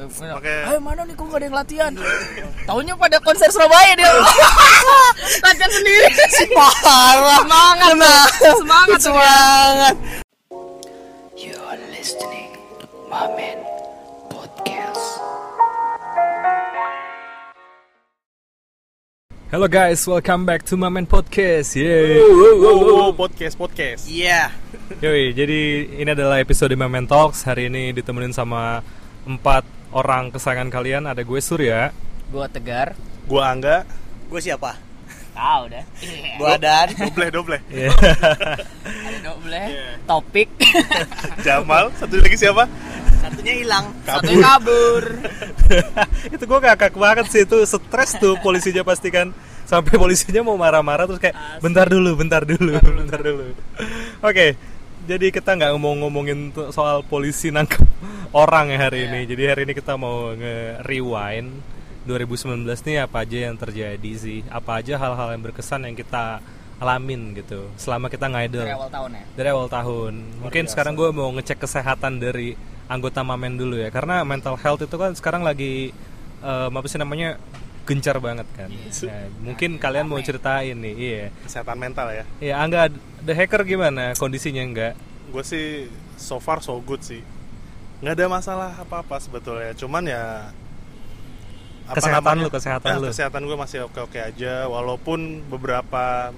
Pakai- Ayo mana nih kok gak ada yang latihan Taunya pada konser Surabaya dia Latihan sendiri Parah. Semangat Nah, Semangat semangat. You are listening Mamen Podcast Hello guys, welcome back to Mamen Podcast. Yeay. Oh, podcast podcast. Iya. Yoi, jadi ini adalah episode Mamen Talks. Hari ini ditemenin sama empat orang kesayangan kalian. Ada gue Surya. Gua Tegar Gua Angga, Gue siapa? Tahu deh Gue Adan. doble doble. Iya. Ada doble Topik Jamal, satu lagi siapa? Satunya hilang. Satu kabur itu gue ngakak banget sih itu stres tuh polisinya pasti kan sampai polisinya mau marah-marah terus kayak bentar dulu, bentar dulu, bentar dulu. Oke, jadi kita nggak mau ngomongin t- soal polisi nangkep orang ya hari ini. Jadi hari ini kita mau nge-rewind. 2019 nih apa aja yang terjadi sih, apa aja hal-hal yang berkesan yang kita alamin gitu selama kita ngidol? Dari awal tahun ya? Dari awal tahun. Mungkin sekarang gue mau ngecek kesehatan dari anggota Mamen dulu ya, karena mental health itu kan sekarang lagi eh, apa sih namanya gencar banget kan. Nah, mungkin kalian mau ceritain nih, iya. Kesehatan mental ya. Iya, Angga, the hacker gimana kondisinya enggak? Gue sih so far so good sih. Nggak ada masalah apa-apa sebetulnya. Cuman ya apa Kesehatan namanya? lu, kesehatan Ya, lu. Kesehatan gue masih oke-oke aja walaupun beberapa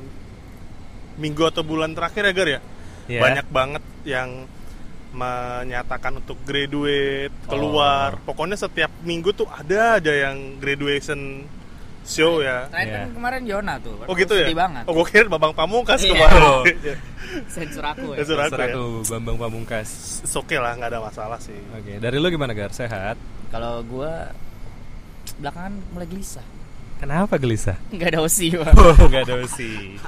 minggu atau bulan terakhir ya Gar ya. Iya. Banyak banget yang menyatakan untuk graduate keluar. Oh. Pokoknya setiap minggu tuh ada aja yang graduation show ya. Terakhir Iya. kan kemarin Jona tuh Oh gitu ya? Banget Oh gue kira Babang Pamungkas Iya. kemarin. Sensor aku ya Sensor aku ya. aku Bambang Pamungkas. It's okay lah, nggak ada masalah sih. Oke, dari lu gimana Gar? Sehat? Kalau gua Belakangan mulai gelisah Kenapa gelisah? Nggak ada osi Bang. Oh, enggak ada sih.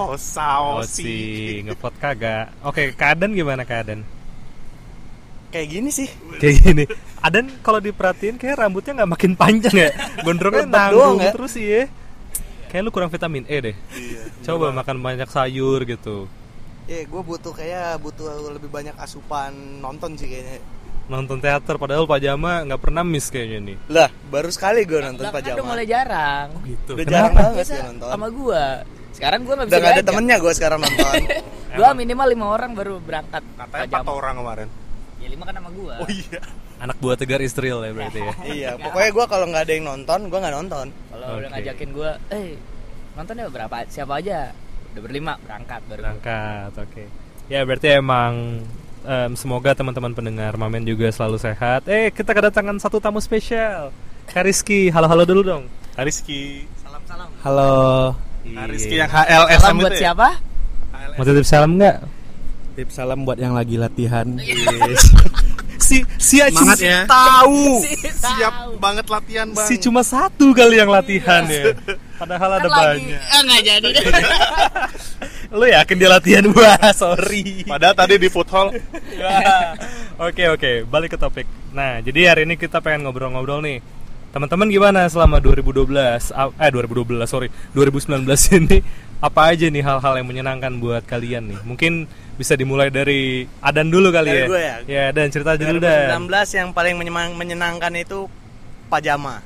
Oh, sao Oh sih, ngepot kagak. Oke, keadaan gimana keadaan? Kayak gini sih. Kayak gini. Adan kalau diperhatiin kayak rambutnya nggak makin panjang ya. Gondrongnya nanggung doang ya. terus sih ya. Kayak lu kurang vitamin E deh. Iya. Coba makan banyak sayur gitu. Ya, gue butuh kayak butuh lebih banyak asupan nonton sih kayaknya. Nonton teater padahal pajama nggak pernah miss kayaknya nih. Lah, baru sekali gue nonton udah pajama. mulai jarang Gitu. Udah jarang banget gue nonton. sama gua Sekarang gua nggak bisa Udah gak ada temennya gue sekarang nonton. Gua minimal lima orang baru berangkat Katanya pajama. empat orang kemarin. Ya lima kan sama gua Oh iya. Anak buah tegar Istril ya berarti ya. iya, pokoknya gue kalau nggak ada yang nonton, gue nggak nonton. Kalau udah Oke. ngajakin gua Eh nonton ya berapa siapa aja Udah berlima berangkat baru Berangkat, oke. Ya berarti emang em, semoga teman-teman pendengar Mamen juga selalu sehat. Eh kita kedatangan satu tamu spesial. Kariski, halo-halo dulu dong. Rizky. Salam-salam. Halo. Rizky Iya. yang HLSM Salam buat itu ya? siapa? Mau titip salam nggak? Tips salam buat yang lagi latihan. si si Semangat cuma ya. tahu. Siap banget latihan bang. Si cuma satu kali yang latihan ya. Padahal ada Kan lagi banyak. Eh nggak jadi deh Lu yakin dia latihan? Wah, sorry. Padahal tadi di food hall. Oke oke, balik ke topik. Nah, jadi hari ini kita pengen ngobrol-ngobrol nih. Teman-teman gimana selama 2012? ah, Eh 2012 sorry, 2019 ini apa aja nih hal-hal yang menyenangkan buat kalian nih? Mungkin bisa dimulai dari Adan dulu kali Dari ya. gue ya? Ya, dan cerita dulu Dan. 2019 yang paling menyemang- menyenangkan itu pajama.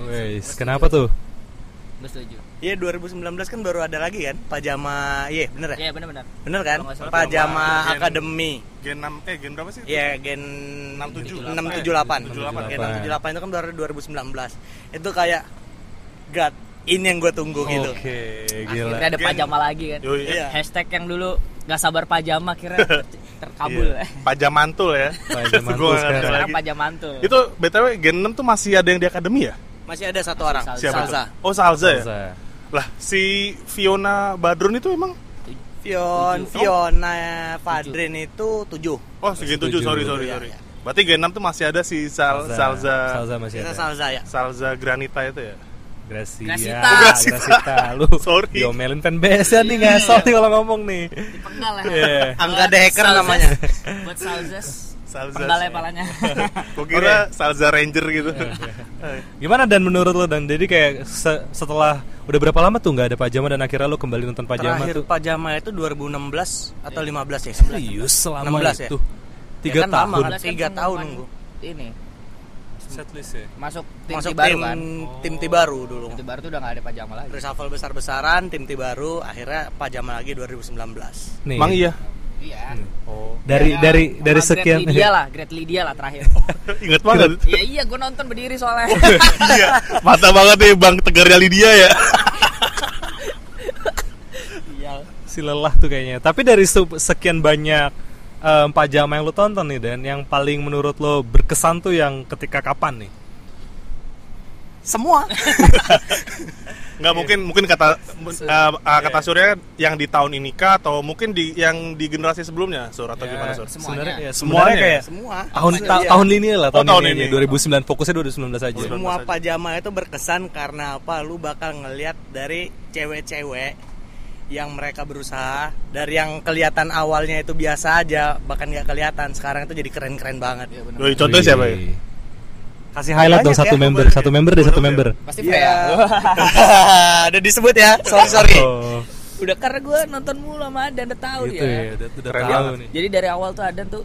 Wes, kenapa tuh? Setuju Iya 2019 kan baru ada lagi kan pajama, iya bener ya? Iya benar-benar Bener kan? Kalau nggak salah. Pajama Gen- Akademi. Gen 6 eh gen berapa sih? Iya gen 67. 678. 678. Gen 678 itu kan baru 2019. Itu kayak God, ini yang gue tunggu gitu. Oke, gila. Akhirnya ada Gen- pajama lagi kan Yoi. Iya. Hashtag yang dulu Gak sabar pajama kira ter- terkabul Iya. Pajamantul ya. Pajamantul nggak sekarang. pajamantul Itu BTW gen 6 tuh masih ada yang di akademi ya? Masih ada satu orang, Salza. Siapa Salza. tuh? Oh, Salza, ya? Salza. Lah, si Fiona Badrun itu emang Fion, Tujuh. Fiona Fadrin itu 7. Oh, segitu Setuju. sorry sorry Iya, sorry. iya. Berarti gen 6 tuh masih ada si Sal, Salza Salza masih Kita ada. Salza ya. Salza Granita itu ya. Gracia. Grasita. Oh, Grasita. Grasita. Lu Sorry. diomelin fanbase nih ngasal nih kalau ngomong nih. Dipenggal ya Iya. Angga the hacker Salzes. namanya. Buat Salzes Salza. Penggal ya palanya Gua kira Salza Ranger gitu. Gimana dan menurut lo dan jadi kayak se- setelah udah berapa lama tuh nggak ada pajama dan akhirnya lo kembali nonton pajama Terakhir tuh? pajama itu 2016 atau 15 ya? Serius selama 16 ya? itu Ya tiga kan lama tahun. kan? Tiga tahun pengumuman nunggu. Ini setlist ya? Masuk tim masuk baru tim kan? tim Tibaru dulu. Tim baru tuh udah nggak ada pajama lagi. Reshuffle besar-besaran tim Tibaru akhirnya pajama lagi 2019 nih. Emang iya. iya. Oh. dari Ya, dari dari Great sekian Lydia lah Great Lydia lah terakhir. Ingat banget. iya iya gue nonton berdiri soalnya. Iya. Mata banget nih Bang Tegarnya Lydia ya. iya. Si lelah tuh kayaknya. Tapi dari se- sekian banyak eh, empat jam yang lu tonton nih dan yang paling menurut lo berkesan tuh yang ketika kapan nih semua Nggak mungkin mungkin kata uh, uh, kata Surya yang di tahun ini kah atau mungkin di yang di generasi sebelumnya Sur atau Ya, gimana Sur? semuanya. sebenarnya ya, Semuanya semuanya ya? kayak semua tahun Iya. ta- tahun ini lah tahun, Oh, tahun ini, ini. aja. 2009 fokusnya 2019 aja semua aja. pajama itu berkesan karena apa lu bakal ngelihat dari cewek-cewek yang mereka berusaha dari yang kelihatan awalnya itu biasa aja bahkan nggak kelihatan sekarang itu jadi keren-keren banget. Bener. Doi, contohnya siapa ya? Kasih highlight dong satu ya, member satu member deh satu member. Pasti. Freya udah disebut ya sorry sorry. Oh. Udah karena gue nonton mulu sama Adan udah tahu gitu dia ya udah, udah Keren tahu nih. jadi dari awal tuh Adan tuh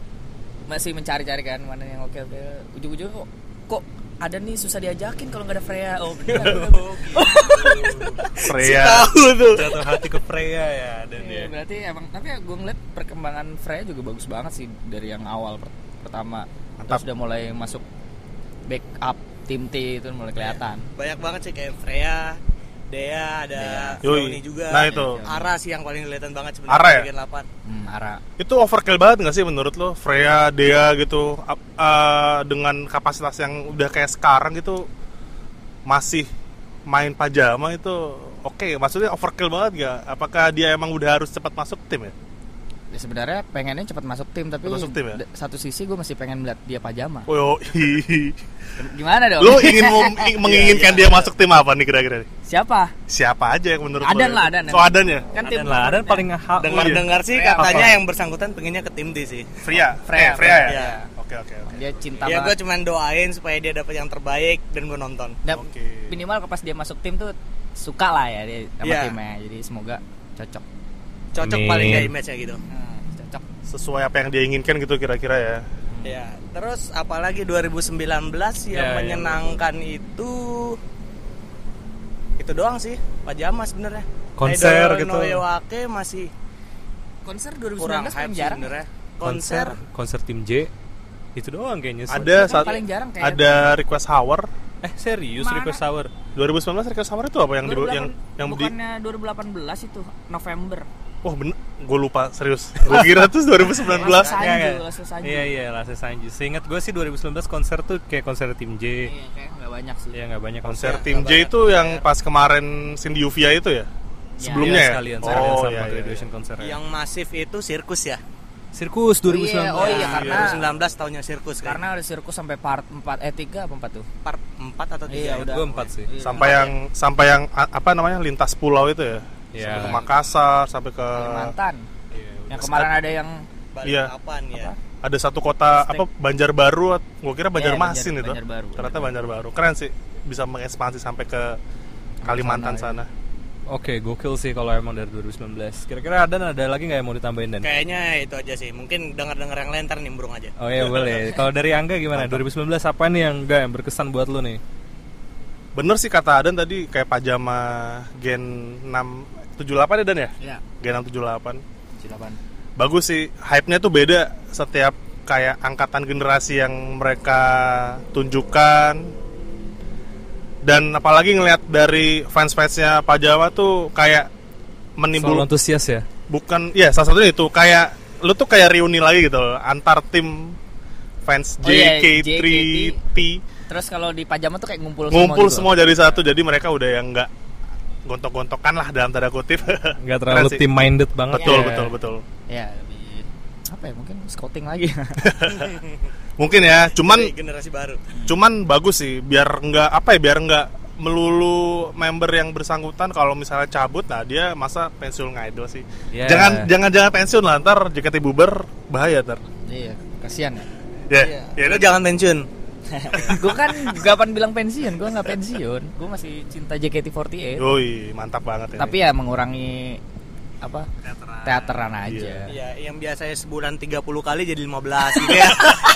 masih mencari-cari kan mana yang oke oke ujung-ujungnya kok kok ada nih susah diajakin kalau nggak ada Freya. Oh benar Freya. tahu tuh. Jatuh hati ke Freya ya dan Iya, dia berarti emang tapi ya gue ngeliat perkembangan Freya juga bagus banget sih dari yang awal per- pertama. Mantap. terus udah mulai masuk backup tim T itu mulai kelihatan. Banyak banget sih kayak Freya Dea ada Yoi. Juga Nah, itu. Ara sih yang paling kelihatan banget sebenarnya Ara ya? bagian 8 hmm, Ara Itu overkill banget nggak sih menurut lo? Freya, Dea gitu uh, dengan kapasitas yang udah kayak sekarang gitu masih main pajama itu oke maksudnya overkill banget gak? Apakah dia emang udah harus cepat masuk tim ya? Ya sebenarnya pengennya cepat masuk tim tapi Masuk tim ya? satu sisi gue masih pengen melihat dia pajama Oh, gimana dong lo ingin mem- ing- menginginkan dia masuk tim apa nih kira-kira? siapa Siapa aja yang menurut Adan lo? lah, Adan. Oh Adan ya? kan tim lah dan paling ha- dengar-dengar sih Freya katanya apa? yang bersangkutan pengennya ke tim D sih Freya, Freya, Eh, Freya ya? Freya. Oke oke oke. dia cinta ya gue cuman doain supaya dia dapat yang terbaik dan gue nonton minimal pas dia masuk tim tuh suka lah ya dia sama Iya. timnya jadi semoga cocok cocok Amin. paling gak image nya gitu Hmm, Sesuai apa yang dia inginkan gitu kira-kira ya. ya terus apalagi 2019 yang Ya, ya. menyenangkan itu itu doang sih pajama sebenarnya Konser Idol gitu. Noewake masih konser kurang 2019 hype paling sih jarang sebenarnya konser konser tim J itu doang kayaknya sih. Ada kan saat paling jarang kayak- ada request hour eh serius Mana? request hour 2019 request hour itu apa yang di, yang yang di bukannya 2018 itu November Wah bener, gue lupa serius. Gue kira tuh 2019. Last Iya, Sanju, iya. Sanju. Iya iya Lase Sanji. Seingat gue sih 2019 konser tuh kayak konser tim J. iya kayak nggak banyak sih Iya nggak banyak Konser konser. tim J itu yang pas kemarin Cindy Uvia itu ya? Sebelumnya Iya, ya? sekalian, sekalian Oh sama iya, iya. graduation konser. yang masif itu sirkus ya Sirkus 2019. iya, oh iya, karena- 2019 tahunnya sirkus kan karena ada sirkus sampai part 4 eh 3 apa 4 tuh part 4 atau 3 Iya, udah. Gue empat sih. Iya. Sampai yang sampai yang apa namanya lintas pulau itu ya? Iya. Sampai ke Makassar, sampai ke Kalimantan Iya, yang kemarin ada yang Iya. kapan ya ada satu kota apa Banjarbaru, gue kira Banjarmasin Banjar- itu. Banjarbaru. Ternyata Banjarbaru. Keren sih, bisa mengekspansi sampai ke Kalimantan sana, sana. Oke, gokil sih kalau emang dari 2019. Kira-kira ada ada lagi nggak yang mau ditambahin dan? kayaknya itu aja sih mungkin dengar-dengar yang lain ntar nimbrung aja Oh iya boleh. Kalau dari Angga gimana? 2019 apa nih yang enggak yang berkesan buat lu nih? Bener sih kata Adan tadi kayak pajama Gen 678 ya Dan ya? ya Gen 678. silakan Bagus sih, hype-nya tuh beda setiap kayak angkatan generasi yang mereka tunjukkan. Dan apalagi ngelihat dari fans-fansnya Pajama tuh kayak menimbul antusias ya. bukan ya salah satunya itu kayak lu tuh kayak reuni lagi gitu loh, antar tim fans Oh iya, JKT terus kalau di pajama tuh kayak ngumpul, ngumpul semua, semua, jadi satu jadi mereka udah yang nggak gontok-gontokan lah dalam tanda kutip. Nggak terlalu team minded banget. betul ya. betul betul. Ya lebih apa ya mungkin scouting lagi. Mungkin ya cuman Dari generasi baru. cuman bagus sih biar nggak apa ya biar nggak melulu member yang bersangkutan kalau misalnya cabut nah dia masa pensiun ngidol sih. Ya. jangan jangan jangan pensiun lah ntar JKT bubar bahaya ntar. Iya kasihan ya. Iya. ya Lu jangan pensiun gue kan kapan bilang pensiun gue nggak pensiun gue masih cinta JKT48 Yoi, mantap banget ini. tapi ya mengurangi apa teateran, aja Iya. ya yang biasanya sebulan 30 kali jadi 15 gitu ya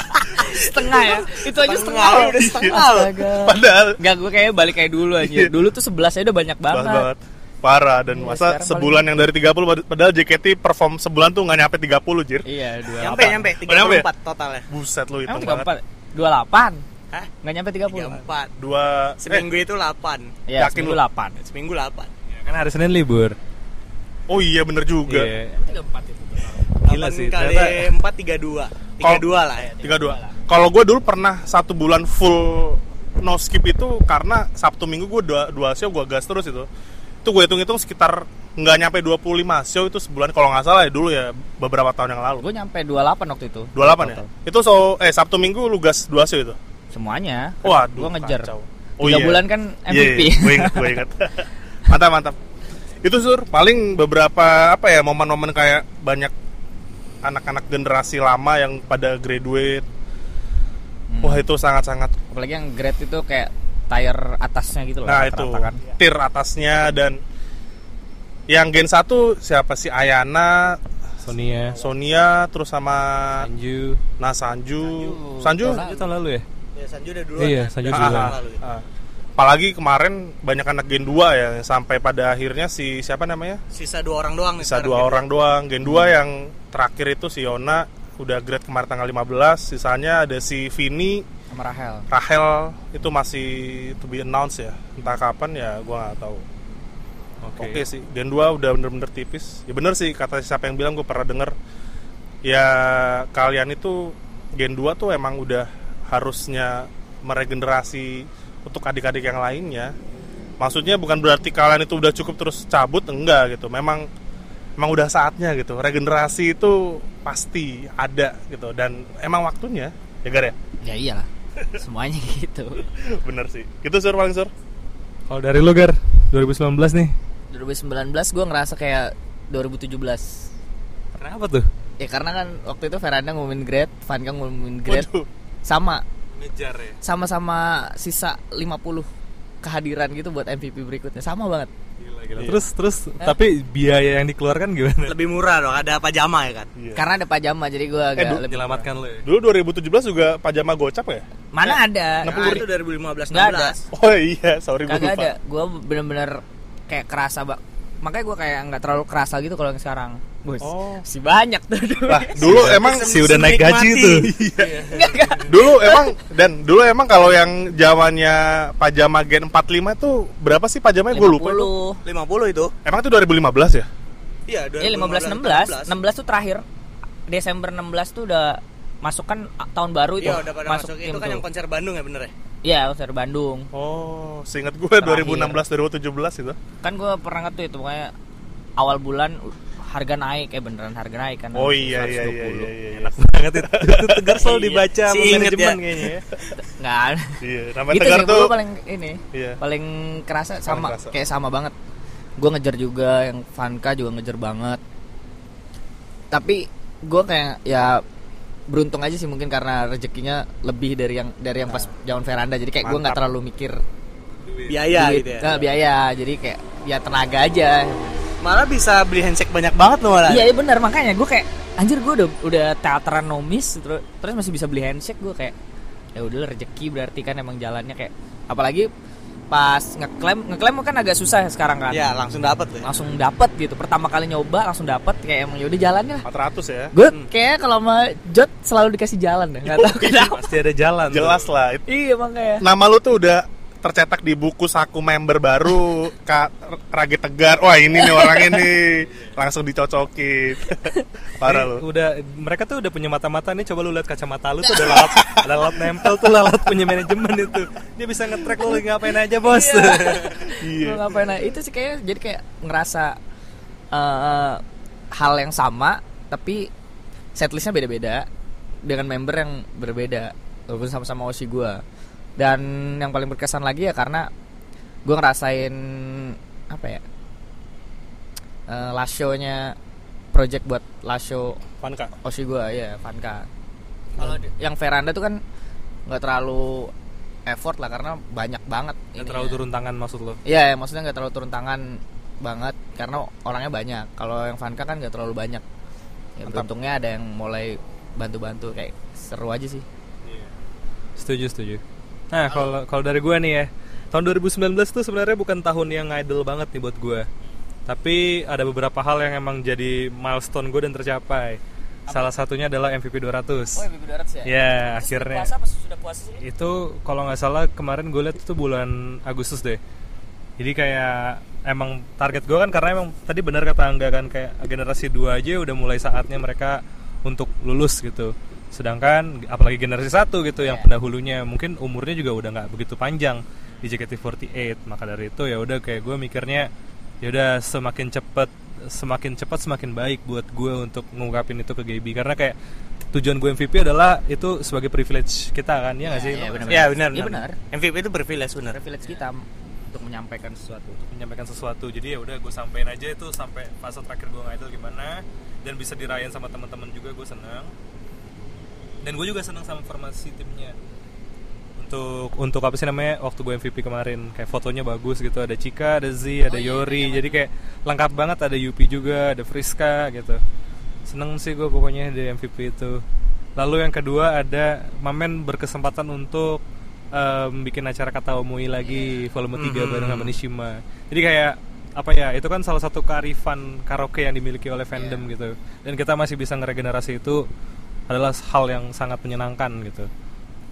setengah ya itu aja setengah Setengah, ya udah setengah loh. Astaga. Padahal Enggak, gue kayaknya balik kayak dulu aja. Iya. Dulu tuh 11 aja udah banyak banget. banget, banget. Parah dan Iya, masa sebulan yang dari 30 pad- padahal JKT perform sebulan tuh nggak nyampe 30 jir. Iya, dua Nyampe nyampe Oh, nyampe ya? 34 totalnya. Buset lu Emang hitung tiga banget. Empat, dua delapan, Hah? nggak nyampe tiga puluh. 34. Dua Seminggu itu 8. Iya, Yakin seminggu lu? delapan. Seminggu 8. Kan hari Senin libur. Eh, oh iya bener juga. Iya. Tiga empat itu. Gila 8 sih, kali ternyata- 4 32. 32 lah ya. 32. Kalau gue dulu pernah satu bulan full no skip itu karena Sabtu Minggu gue dua, dua show gue gas terus itu. Itu gue hitung-hitung sekitar nggak nyampe 25 show itu sebulan kalau nggak salah ya dulu ya beberapa tahun yang lalu. Gue nyampe 28 waktu itu. 28 ya? Itu so eh Sabtu Minggu lu gas dua show itu. Semuanya. Waduh, Gue ngejar. kacau. Tiga bulan kan Iya, MVP. Iya, gue ingat, gue ingat. mantap, mantap. Itu sur, paling beberapa apa ya momen-momen kayak banyak anak-anak generasi lama yang pada graduate. Hmm. Wah itu sangat-sangat. Apalagi yang grade itu kayak tire atasnya gitu loh. Nah itu kan. tier atasnya dan yang gen 1 siapa sih Ayana, Sonia, Sonia, terus sama Sanju. Nah Sanju, Sanju. Sanju, Sanju tahun lalu ya? Ya Sanju udah duluan. Iya? Sanju Ah, duluan. ah, lalu. ah. apalagi kemarin banyak anak gen 2 ya sampai pada akhirnya si siapa namanya? Sisa dua orang doang nih Sisa dua orang doang. Gen 2 yang terakhir itu si Yona udah grade kemarin tanggal 15, sisanya ada si Vini, Sama Rahel. Rahel itu masih to be announced ya. Entah kapan ya gua nggak tahu. Oke. Oke sih, Gen 2 udah bener-bener tipis. Ya bener sih kata siapa yang bilang gue pernah denger. Ya kalian itu Gen 2 tuh emang udah harusnya meregenerasi untuk adik-adik yang lainnya. Maksudnya bukan berarti kalian itu udah cukup terus cabut enggak gitu. Memang emang udah saatnya gitu. Regenerasi itu pasti ada gitu dan emang waktunya. Ya Gar ya? Ya iyalah. Semuanya gitu. Bener sih. Gitu sur paling sur. Kalau dari lu Gar, 2019 nih. 2019 gue ngerasa kayak 2017. Kenapa tuh? Ya karena kan waktu itu Veranda ngumumin grade, Vanka ngumumin grade Waduh. sama Ngejar ya. sama-sama sisa 50 kehadiran gitu buat MVP berikutnya sama banget. Gila. Iya. Terus terus tapi biaya yang dikeluarkan gimana? Lebih murah dong, ada pajama ya kan? Iya. Karena ada pajama jadi gue agak du- lebih Menyelamatkan lu ya. Dulu 2017 juga pajama gocap ya? mana ada Nah, itu 2015 Nggak ada. 16. Oh iya, sorry gue kagak lupa. ada gue bener-bener kayak kerasa bak makanya gue kayak nggak terlalu kerasa gitu kalau yang sekarang bos Oh. si banyak tuh Lah, dulu emang Si udah naik gaji Menikmati. tuh. dulu emang dan dulu emang kalau yang zamannya pajama Gen 45 tuh berapa sih pajamanya gue lupa tuh. 50 50 itu. Emang itu 2015 ya? Iya, ya 15 16 16 tuh terakhir Desember 16 tuh udah masuk kan tahun baru itu Iya, udah pada masuk. tim Itu kan tuh. yang konser Bandung ya bener ya? Iya konser Bandung Oh, seingat gue Terakhir. 2016 2017 itu. kan gue pernah nge itu pokoknya awal bulan harga naik eh beneran harga naik kan Oh iya iya 120. iya iya. iya. Enak banget itu. Itu tegar selalu Iya. dibaca Si inget manajemen ya. kayaknya ya. nggak Iya, nama itu Tegar sih tuh paling ini Iya. paling kerasa sama kerasa. kayak sama banget gue ngejar juga yang Vanka juga ngejar banget tapi gue kayak ya beruntung aja sih mungkin karena rezekinya lebih dari yang dari yang pas zaman veranda jadi kayak gue nggak terlalu mikir Biaya duit. gitu ya. Nah, biaya jadi kayak ya tenaga aja Malah bisa beli handshake banyak banget loh malah. iya iya benar makanya gue kayak anjir gue udah udah teateran nomis terus terus masih bisa beli handshake gue kayak ya udah rezeki berarti kan emang jalannya kayak apalagi pas ngeklaim ngeklaim kan agak susah ya sekarang kan Ya, langsung dapat tuh. langsung dapet gitu pertama kali nyoba langsung dapet kayak emang yaudah jalannya lah 400 ya. gue kayak kalau sama Jot selalu dikasih jalan deh nggak tahu kenapa Pasti ada jalan. tuh. Jelas lah. Itu- iya makanya Nama lu tuh udah tercetak di buku saku member baru Kak Ragi Tegar. Wah, ini nih orangnya nih. Langsung dicocokin. Parah lu. Udah mereka tuh udah punya mata-mata nih coba lu lihat kacamata lu tuh ada lalat ada lalat nempel tuh lalat punya manajemen itu. Dia bisa nge-track lu lagi ngapain aja, Bos. Iya. Mau ngapain nah, itu sih kayak jadi kayak ngerasa eh, hal yang sama tapi setlistnya beda-beda dengan member yang berbeda walaupun sama-sama osi gue dan yang paling berkesan lagi ya karena gue ngerasain apa ya eh last show-nya project buat last show Vanka. osi gue ya Vanka kalau yang veranda tuh kan nggak terlalu effort lah karena banyak banget Nggak terlalu turun tangan maksud lo. Iya, maksudnya nggak terlalu turun tangan banget karena orangnya banyak. Kalau yang Vanka kan nggak terlalu banyak. Ya, beruntungnya ada yang mulai bantu-bantu kayak seru aja sih. Setuju, setuju. Nah, kalau kalau dari gua nih ya, tahun 2019 tuh sebenarnya bukan tahun yang idol banget nih buat gua. Tapi ada beberapa hal yang emang jadi milestone gue dan tercapai. Salah satunya adalah MVP 200. Oh, MVP 200 ya? Ya, Terus akhirnya. Puasa apa sudah puasa sih? Itu kalau nggak salah kemarin gue lihat itu bulan Agustus deh. Jadi kayak emang target gue kan karena emang tadi benar kata Angga kan kayak generasi 2 aja udah mulai saatnya mereka untuk lulus gitu. Sedangkan apalagi generasi satu gitu yang Iya. pendahulunya mungkin umurnya juga udah nggak begitu panjang di JKT48. Maka dari itu ya udah kayak gue mikirnya ya udah semakin cepet semakin cepat semakin baik buat gue untuk ngungkapin itu ke GB karena kayak tujuan gue MVP adalah itu sebagai privilege kita kan ya nggak sih Iya, Lo- benar. Ya benar. Benar. MVP itu privilege benar. Privilege kita untuk menyampaikan sesuatu. menyampaikan sesuatu jadi ya udah gue sampein aja itu sampai fase terakhir gue ngidol gimana dan bisa dirayain sama teman-teman juga gue seneng dan gue juga seneng sama formasi timnya. Untuk untuk apa sih namanya waktu gue MVP kemarin. Kayak fotonya bagus gitu. Ada Cika ada Z ada Oh, iya, Yori. iya, jadi kayak lengkap banget. Ada Yupi juga ada Friska gitu. Seneng sih gue pokoknya di MVP itu. Lalu yang kedua ada Mamen berkesempatan untuk em, bikin acara kata Omui lagi volume 3 bareng sama Nishima. Jadi kayak apa ya itu kan salah satu kearifan karaoke yang dimiliki oleh fandom gitu. Dan kita masih bisa ngeregenerasi itu adalah hal yang sangat menyenangkan gitu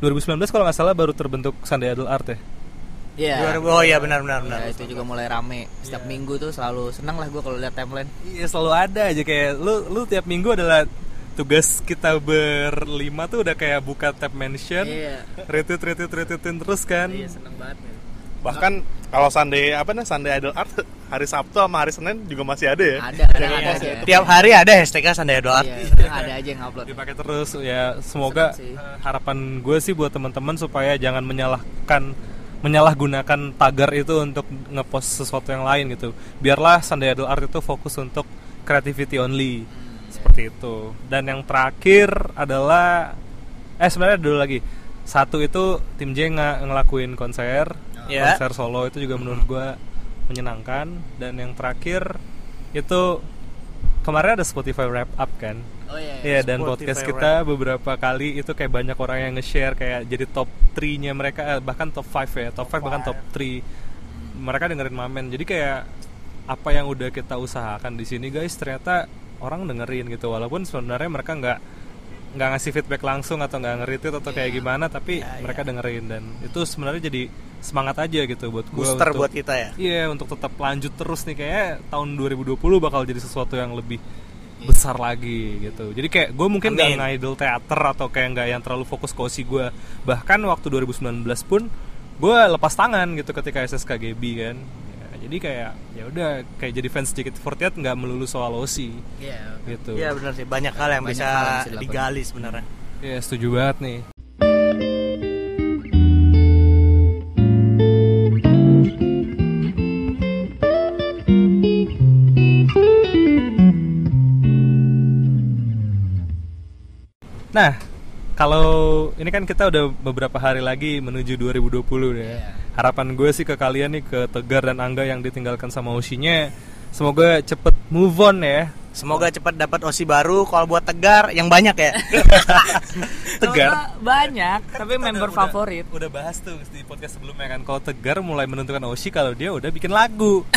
2019 kalau nggak salah baru terbentuk Sunday Idol Art ya Iya. 2000 oh iya benar benar benar. Ya, itu juga mulai rame. Setiap minggu tuh selalu senang lah gue kalau lihat timeline. Iya selalu ada aja kayak lu lu tiap minggu adalah tugas kita berlima tuh udah kayak buka tab mention, Iya. retweet retweet retweetin terus kan. Iya, seneng banget. ya. Bahkan kalau Sunday apa nih Sunday Idol Art hari Sabtu sama hari Senin juga masih ada ya. Ada, ada, ada aja. Tiap hari ada hashtagnya Sunday Idol Art. Iya, ada aja yang upload. Dipakai terus ya semoga harapan gue sih buat teman-teman supaya jangan menyalahkan menyalahgunakan tagar itu untuk ngepost sesuatu yang lain gitu. Biarlah Sunday Idol Art itu fokus untuk creativity only. Seperti itu. Dan yang terakhir adalah eh sebenarnya dulu lagi. Satu itu tim J ngelakuin konser, Ya. konser solo itu juga menurut gua menyenangkan dan yang terakhir itu kemarin ada Spotify wrap up kan. Oh iya. Iya dan Spotify podcast kita beberapa kali itu kayak banyak orang yang nge-share kayak jadi top 3-nya mereka eh, bahkan top 5 ya, top 5 bahkan top 3. Mereka dengerin Mamen. Jadi kayak apa yang udah kita usahakan di sini guys ternyata orang dengerin gitu walaupun sebenarnya mereka nggak nggak ngasih feedback langsung atau nggak nge-retweet atau kayak gimana tapi mereka dengerin dan itu sebenarnya jadi semangat aja gitu buat gua Booster untuk- buat kita ya. Iya untuk tetap lanjut terus nih kayak tahun 2020 bakal jadi sesuatu yang lebih besar lagi gitu. Jadi kayak gue mungkin nggak ngidol teater atau kayak nggak yang terlalu fokus ke OSI gue. Bahkan waktu 2019 pun gue lepas tangan gitu ketika SSKGB kan. Jadi kayak ya udah kayak jadi fans JKT48 nggak melulu soal OSI Iya. gitu. Iya benar sih banyak hal yang Banyak bisa hal yang bisa digali sebenarnya. Iya setuju banget nih. Nah, kalau ini kan kita udah beberapa hari lagi menuju 2020 deh. ya. Harapan gue sih ke kalian nih ke Tegar dan Angga yang ditinggalkan sama Oshinya, semoga cepet move on ya. Semoga cepat dapat OSI baru. Kalau buat Tegar yang banyak ya. Tegar. Semoga banyak, tapi member Udah- favorit. Udah bahas tuh di podcast sebelumnya kan kalau Tegar mulai menentukan Oshi kalau dia udah bikin lagu.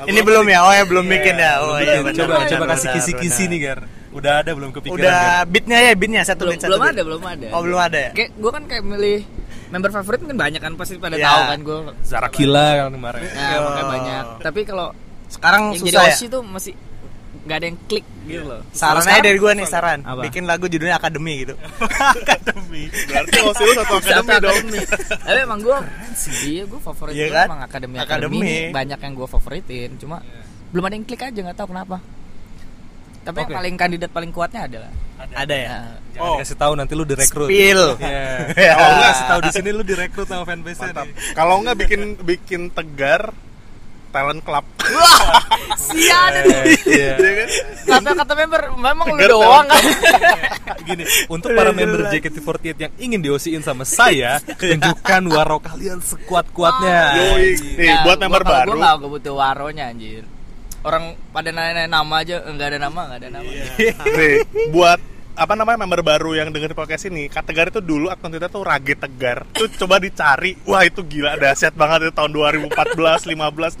Ini belum ya? Oh ya belum bikin ya. Oh iya coba benar, coba kasih benar, kisi-kisi nih Gar. Udah ada belum kepikiran? Udah beatnya ya beatnya satu Belum, beat satu belum beat. ada, belum ada. Oh belum ada ya? Kayak gue kan kayak milih member favorit mungkin banyak kan pasti pada Iya. tahu kan gue. Zarakila kan kemarin. Nah, Yo. makanya banyak. Tapi kalau Sekarang yang jadi susah ya. OSI tuh masih nggak ada yang klik gitu loh. Saran aja dari gua nih saran. Apa? Bikin lagu judulnya Akademi gitu. Akademi. Berarti OSI lu satu akademi dong. Tapi emang gue sih dia gue favorit Iya gua kan? emang akademi Akademi. akademi banyak yang gue favoritin cuma belum ada yang klik aja nggak tahu kenapa. Tapi yang Oke. paling kandidat paling kuatnya adalah Ada ya? Nah, Jangan Oh. dikasih tahu nanti lu direkrut. Spill. Iya. Ya. Kalau nggak kasih tahu di sini lu direkrut sama fanbase Mantap. nih. Kalau nggak bikin bikin tegar talent club. Sia ada tuh. Iya. Iya kan? Kata kata member memang lu doang kan. Gini, untuk para member JKT48 yang ingin diosiin sama saya, tunjukkan waro kalian sekuat-kuatnya. Nih, Ya, buat member baru. Gua butuh waronya anjir. Orang pada nanya nama aja enggak ada nama, enggak ada nama. Nih, buat apa namanya member baru yang dengerin podcast ini Kak Tegar itu dulu akun Twitter tuh Rage Tegar tuh coba dicari wah itu gila dahsyat banget itu tahun 2014 15 16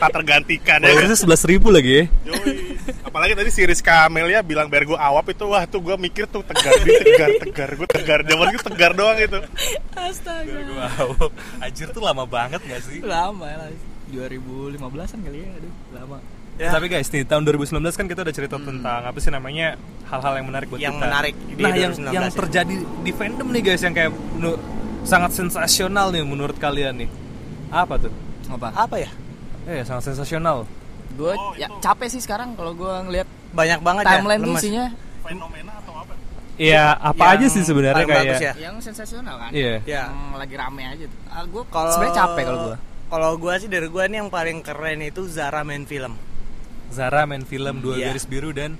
tak tergantikan ya kan? Followersnya sebelas ribu lagi ya. Yoi. apalagi tadi si Rizka Amelia bilang biar gue awap itu wah tuh gue mikir tuh Tegar di Tegar Tegar gue Tegar zaman itu Tegar doang itu Astaga. Wow, anjir tuh lama banget gak sih? Lama lah. 2015-an kali ya, aduh, lama. Ya. Tapi guys, nih tahun 2019 kan kita udah cerita tentang apa sih namanya hal-hal yang menarik buat Yang kita. menarik di nah, yang 2019 yang ya. terjadi di fandom nih guys yang kayak menu- sangat sensasional nih menurut kalian nih. Apa tuh? Apa? Apa ya? Eh, sangat sensasional. Gue ya capek sih sekarang kalau gue ngeliat Banyak banget ya. timeline tuh lemes. isinya fenomena atau apa Iya, apa Yang aja sih sebenarnya kayak ya. yang sensasional kan. Iya. Ya. Yang lagi rame aja. tuh. Ah, gue Kalau sebenarnya capek kalau gue. Kalau gua sih dari gua nih yang paling keren itu Zara main film. Zara main film dua Iya. garis biru dan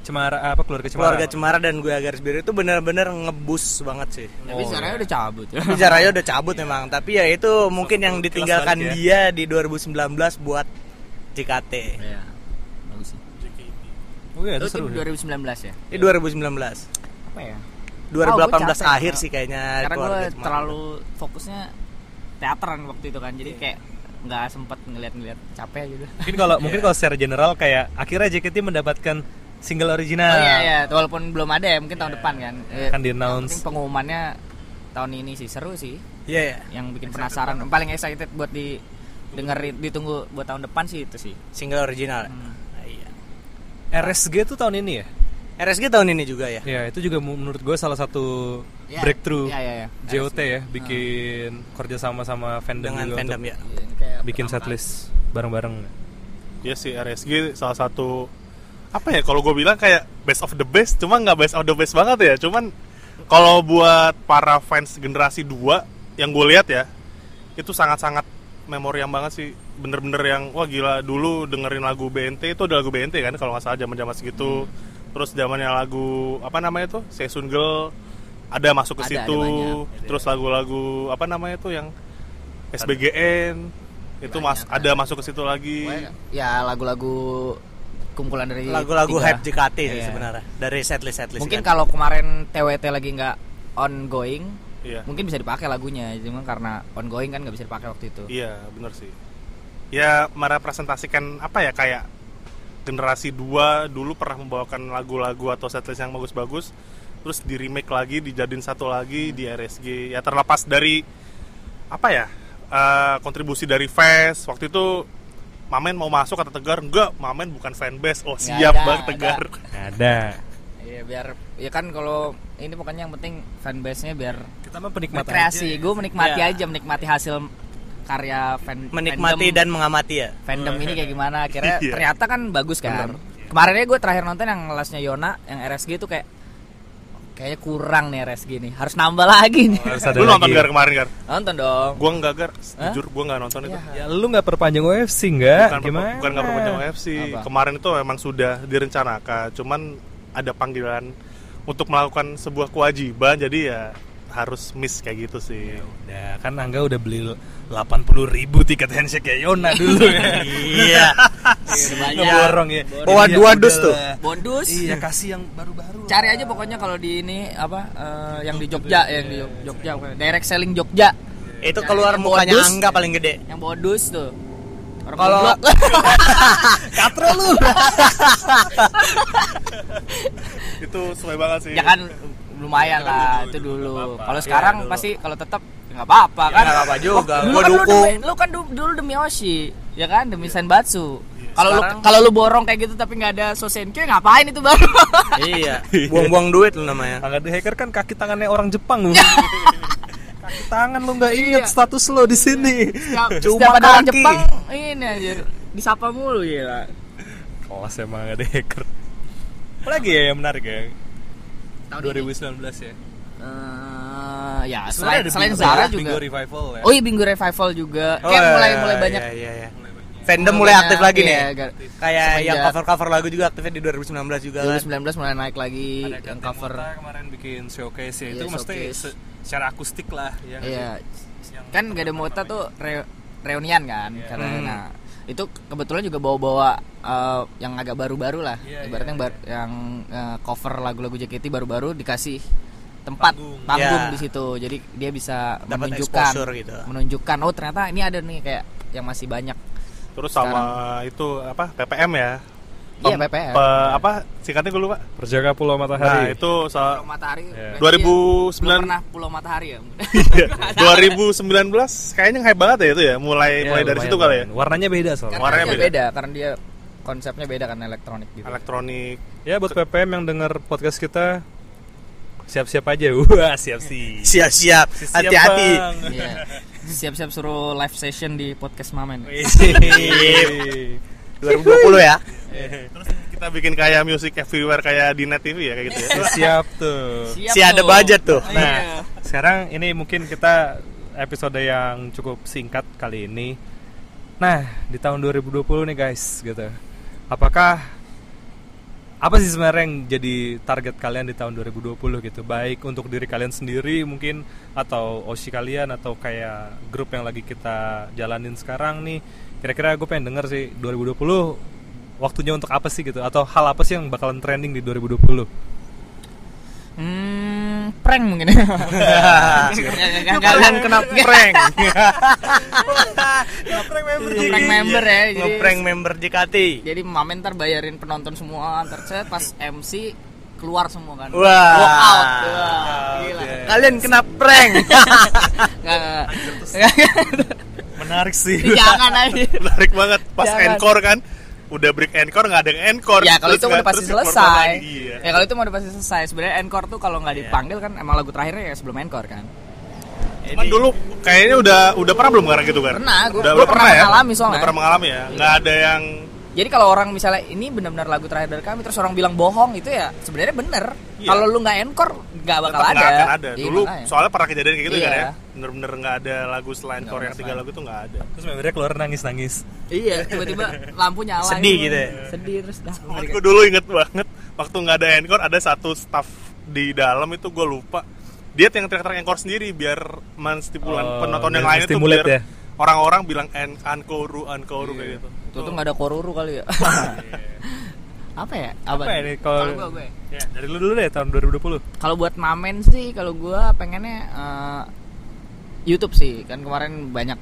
cemara apa keluarga cemara. Keluarga Cemara dan gue garis biru itu bener-bener ngebus banget sih. Tapi sekarang udah cabut. Tapi Zaranya udah cabut memang, tapi ya itu mungkin yang ditinggalkan balik dia di 2019 buat JKT. Iya. Bagus sih. Oh iya, itu Itu seru. tim 2019 ya? Ini 2019. Apa ya? 2018 Oh, capek. akhir sih kayaknya Karena gue terlalu fokusnya teateran waktu itu kan. Jadi kayak nggak sempet ngeliat-ngeliat capek gitu. Mungkin kalau mungkin kalau secara general kayak akhirnya JKT mendapatkan single original. Oh iya iya, walaupun belum ada ya, mungkin tahun depan kan. Eh, Kan di announce. pengumumannya tahun ini sih seru sih. Iya ya. Yang bikin penasaran, paling excited buat di dengerin ditunggu buat tahun depan sih itu sih. Single original. Hmm. Iya. RSG tuh tahun ini ya? RSG tahun ini juga ya. Ya, itu juga menurut gue salah satu Ya, breakthrough. Ya, ya, ya. JOT ya, bikin kerja sama sama fandom Dengan juga fandom untuk ya. Iya, bikin setlist bareng-bareng. Iya sih RSG salah satu apa ya kalau gue bilang kayak best of the best cuma nggak best of the best banget ya. Cuman kalau buat para fans generasi 2 yang gue lihat ya itu sangat-sangat memoriam banget sih. Bener-bener yang wah gila dulu dengerin lagu BNT itu udah lagu BNT kan kalau nggak salah zaman-zaman segitu. Terus zamannya lagu apa namanya tuh? Seisun Girl ada masuk ke Ada, ada situ banyak. terus lagu-lagu apa namanya tuh yang SBGN itu mas Banyak, ada masuk ke situ lagi Ya lagu-lagu kumpulan dari Lagu-lagu hype JKT sih Iya. sebenarnya dari setlist setlist. Mungkin kan. kalau kemarin TWT lagi nggak ongoing, Iya. mungkin bisa dipakai lagunya, cuma karena ongoing kan nggak bisa dipakai waktu itu. Iya, bener sih. Ya merepresentasikan apa ya kayak generasi 2 dulu pernah membawakan lagu-lagu atau setlist yang bagus-bagus terus di remake lagi dijadiin satu lagi di RSG ya terlepas dari apa ya eh, kontribusi dari fans waktu itu Mamen mau masuk kata Tegar enggak Mamen bukan fanbase oh siap ada, banget Tegar Ada. Iya biar ya kan kalau ini pokoknya yang penting fanbase-nya biar Kita mah penikmat berkreasi. Gue menikmati Iya. aja menikmati hasil karya fan menikmati fandom, dan mengamati ya. fandom ini kayak gimana. Akhirnya Iya. ternyata kan bagus kan. Kemarinnya gue terakhir nonton yang kelasnya Yona yang RSG itu kayak kayaknya kurang nih RSG nih. Harus nambah lagi nih. Harus ada lu nonton lagi. Gar kemarin Gar Nonton dong. gua enggak Gar Hah? jujur gua nggak nonton itu Ya. Ya lu nggak perpanjang UFC nggak? bukan Gimana? bukan nggak perpanjang UFC Apa? kemarin itu memang sudah direncanakan cuman ada panggilan untuk melakukan sebuah kewajiban jadi ya harus miss kayak gitu sih Udah, kan Angga udah beli 80 ribu tiket handshake ya Yona dulu ya. Iya. Ngeborong ya. Bawa Iya, dua dus tuh. lah. Bonus. Iya, kasih yang baru-baru. Cari aja pokoknya kalau di ini apa eh, yang di Jogja, yang di Jog- Jogja, pokoknya. direct selling Jogja. Itu keluar Yang mukanya. Angga paling gede. Yang bonus tuh. Kalau-. Katro lu. itu sesuai banget sih ya kan lumayan lah itu dulu. Kalau sekarang pasti kalau tetap nggak apa-apa kan. nggak apa-apa juga. Gua kan lu dukung. demi, lu kan du- dulu demi Oshi, ya kan demi Senbatsu. Kalau lu kalau lu borong kayak gitu tapi nggak ada Sosenkyo ngapain itu baru? iya. Buang-buang duit lu namanya. Angga the Hacker kan kaki tangannya orang Jepang lu. kaki tangan lu nggak inget Iya. status lo di sini. Cuma ada orang kaki. Jepang ini anjir disapa mulu gila. Kelas emang the Hacker. Apalagi ya yang menarik ya? Tahun 2019 ya. Eh, ya selain selain Bingo- Zara Bingo juga. Revival ya. Oh iya Bingo Revival juga. Oh, Kayak iya, mulai mulai iya, banyak. Iya, iya. Fandom mulai aktif lagi nih. Iya, ya? gar- Kayak yang semenjak cover-cover lagu juga aktifnya di 2019 juga kan. 2019 mulai naik lagi Ada yang cover. Motta kemarin bikin showcase ya. itu Iya, mesti showcase. se- secara akustik lah ya. Iya. Yang Kan gak ada Mota tuh re- reunian kan Iya. karena Hmm. nah itu kebetulan juga bawa-bawa eh, yang agak baru-baru lah Iya, ibaratnya iya, yang, bar- yang eh, cover lagu-lagu JKT baru-baru dikasih tempat Panggung. panggung Iya. di situ jadi dia bisa Dapat menunjukkan gitu. menunjukkan oh ternyata ini ada nih kayak yang masih banyak Terus sama itu apa PPM ya? Iya, PPM. pe- apa singkatnya gue lupa. Perjaka Pulau Nah, Matahari. itu Pulau so, Matahari Iya. berarti 2009 dia belum pernah Pulau Matahari ya 2019 kayaknya hype banget ya itu ya. Mulai Ya, mulai dari situ kali ya. Warnanya beda soalnya. Warnanya beda. beda. karena dia konsepnya beda kan elektronik gitu Elektronik. Ya buat PPM yang dengar podcast kita siap-siap aja. Wah, siap sih. Siap-siap, Siap, hati-hati. Iya. siap-siap suruh live session di podcast Mamen 2020 ya. Terus kita bikin kayak music everywhere kayak di net TV ya kayak gitu ya. siap tuh. Siap Si ada budget tuh. Iya. Nah, sekarang ini mungkin kita episode yang cukup singkat kali ini. Nah, di tahun 2020 nih guys, gitu. Apakah apa sih sebenarnya yang jadi target kalian di tahun 2020 gitu? Baik untuk diri kalian sendiri mungkin atau osi kalian atau kayak grup yang lagi kita jalanin sekarang nih. Kira-kira gue pengen denger sih 2020 waktunya untuk apa sih gitu atau hal apa sih yang bakalan trending di 2020? Hmm, prank mungkin. Kalian kena prank. Ngeprank member Ngeprank member ya. Jadi, Ngeprank member JKT. jadi Mamen ntar bayarin penonton semua ntar set pas MC keluar semua kan. Wah. Walk out. Wah, gila. Kalian kena prank. Menarik sih. Jangan aja. Menarik banget pas encore kan. Udah break encore nggak ada yang encore. Ya kalau itu udah pasti selesai. iya. Ya kalau itu mau udah pasti selesai. Sebenarnya encore tuh kalau nggak dipanggil kan emang lagu terakhirnya ya sebelum encore kan. Cuman dulu kayaknya udah udah pernah belum karena gitu kan? Pernah, gua- udah, gua udah pernah ya? mengalami soalnya. Udah pernah mengalami ya. Nggak ada yang Jadi kalau orang misalnya ini benar-benar lagu terakhir dari kami terus orang bilang bohong itu ya sebenarnya bener. Iya. Kalau lu nggak encore nggak bakal tetap ada. nggak akan ada. Iya, Dulu makanya. soalnya pernah kejadian kayak gitu Iya. kan ya. Bener-bener nggak ada lagu selain core yang tiga lagu itu nggak ada. Terus membernya keluar nangis-nangis. Iya, tiba-tiba lampu nyala Sedih gitu ya? Sedih terus dah. Aku dulu inget banget waktu nggak ada encore ada satu staff di dalam itu gue lupa dia yang teriak-teriak encore sendiri biar menstimulan Oh, penonton yang lain itu biar ya? Orang-orang bilang en ankoru ankoru kayak gitu. Itu tuh nggak ada koruru kali ya. Apa ya? Apa ya ini kalau gua, gue. Ya, dari lu dulu deh tahun 2020. Kalau buat Mamen sih kalau gua pengennya eh, YouTube sih. Kan kemarin banyak